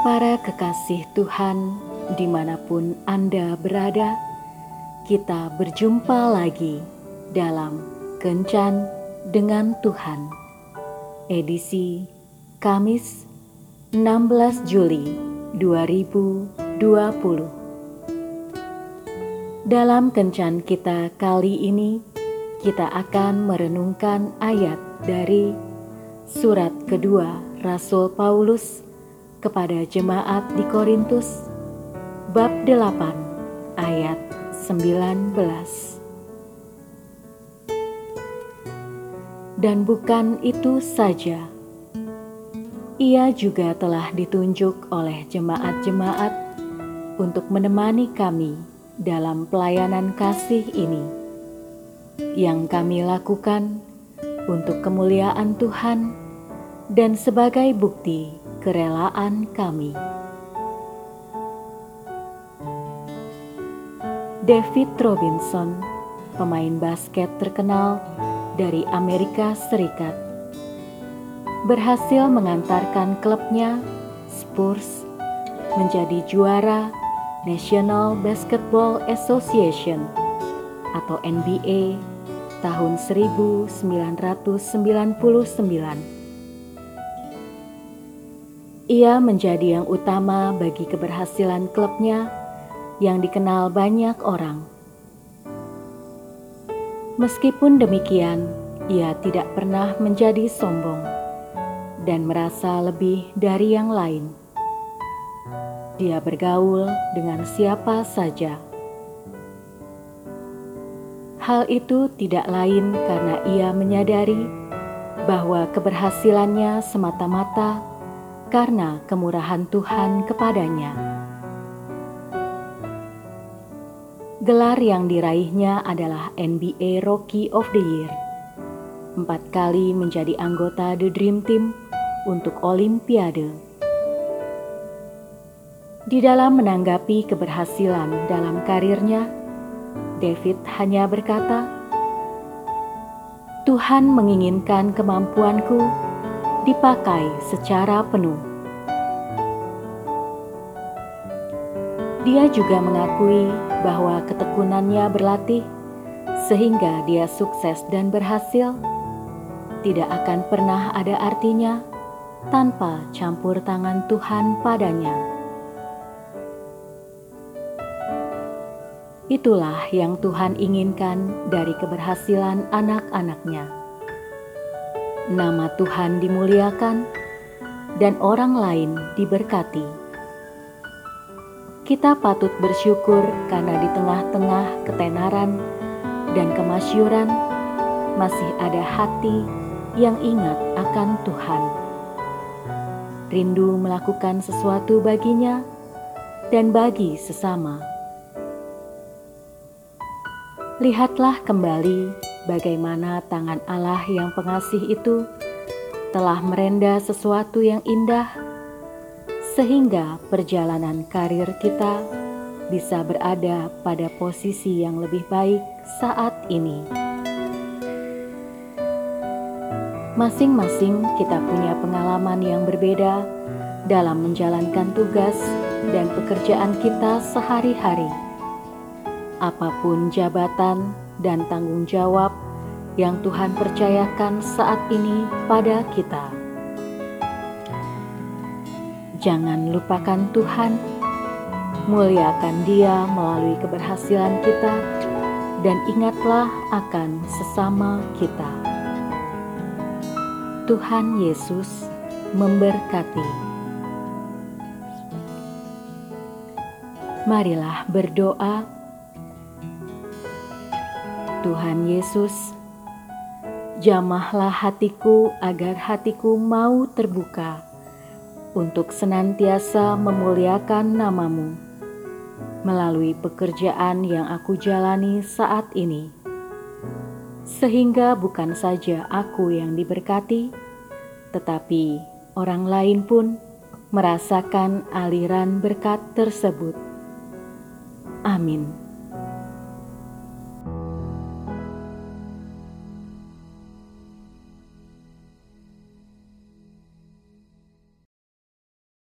Para kekasih Tuhan, di mana pun Anda berada, kita berjumpa lagi dalam Kencan dengan Tuhan, edisi Kamis 16 Juli 2020. Dalam Kencan kita kali ini, kita akan merenungkan ayat dari surat kedua Rasul Paulus kepada jemaat di Korintus bab 8 ayat 19 Dan bukan itu saja Ia juga telah ditunjuk oleh jemaat-jemaat untuk menemani kami dalam pelayanan kasih ini yang kami lakukan untuk kemuliaan Tuhan dan sebagai bukti kerelaan kami. David Robinson, pemain basket terkenal dari Amerika Serikat, berhasil mengantarkan klubnya Spurs menjadi juara National Basketball Association atau NBA tahun 1999. Ia menjadi yang utama bagi keberhasilan klubnya yang dikenal banyak orang. Meskipun demikian, ia tidak pernah menjadi sombong dan merasa lebih dari yang lain. Dia bergaul dengan siapa saja. Hal itu tidak lain karena ia menyadari bahwa keberhasilannya semata-mata karena kemurahan Tuhan kepadanya. Gelar yang diraihnya adalah NBA Rookie of the Year. Empat kali menjadi anggota The Dream Team untuk Olimpiade. Di dalam menanggapi keberhasilan dalam karirnya, David hanya berkata, "Tuhan menginginkan kemampuanku dipakai secara penuh. Dia juga mengakui bahwa ketekunannya berlatih sehingga dia sukses dan berhasil tidak akan pernah ada artinya tanpa campur tangan Tuhan padanya. Itulah yang Tuhan inginkan dari keberhasilan anak-anaknya nama Tuhan dimuliakan, dan orang lain diberkati. Kita patut bersyukur karena di tengah-tengah ketenaran dan kemasyuran masih ada hati yang ingat akan Tuhan. Rindu melakukan sesuatu baginya dan bagi sesama. Lihatlah kembali bagaimana tangan Allah yang pengasih itu telah merenda sesuatu yang indah, sehingga perjalanan karir kita bisa berada pada posisi yang lebih baik saat ini. Masing-masing kita punya pengalaman yang berbeda dalam menjalankan tugas dan pekerjaan kita sehari-hari. Apa pun jabatan dan tanggung jawab yang Tuhan percayakan saat ini pada kita. Jangan lupakan Tuhan, muliakan Dia melalui keberhasilan kita, dan ingatlah akan sesama kita. Tuhan Yesus memberkati. Marilah berdoa Tuhan Yesus, jamahlah hatiku agar hatiku mau terbuka untuk senantiasa memuliakan namamu melalui pekerjaan yang aku jalani saat ini. Sehingga bukan saja aku yang diberkati, tetapi orang lain pun merasakan aliran berkat tersebut. Amin.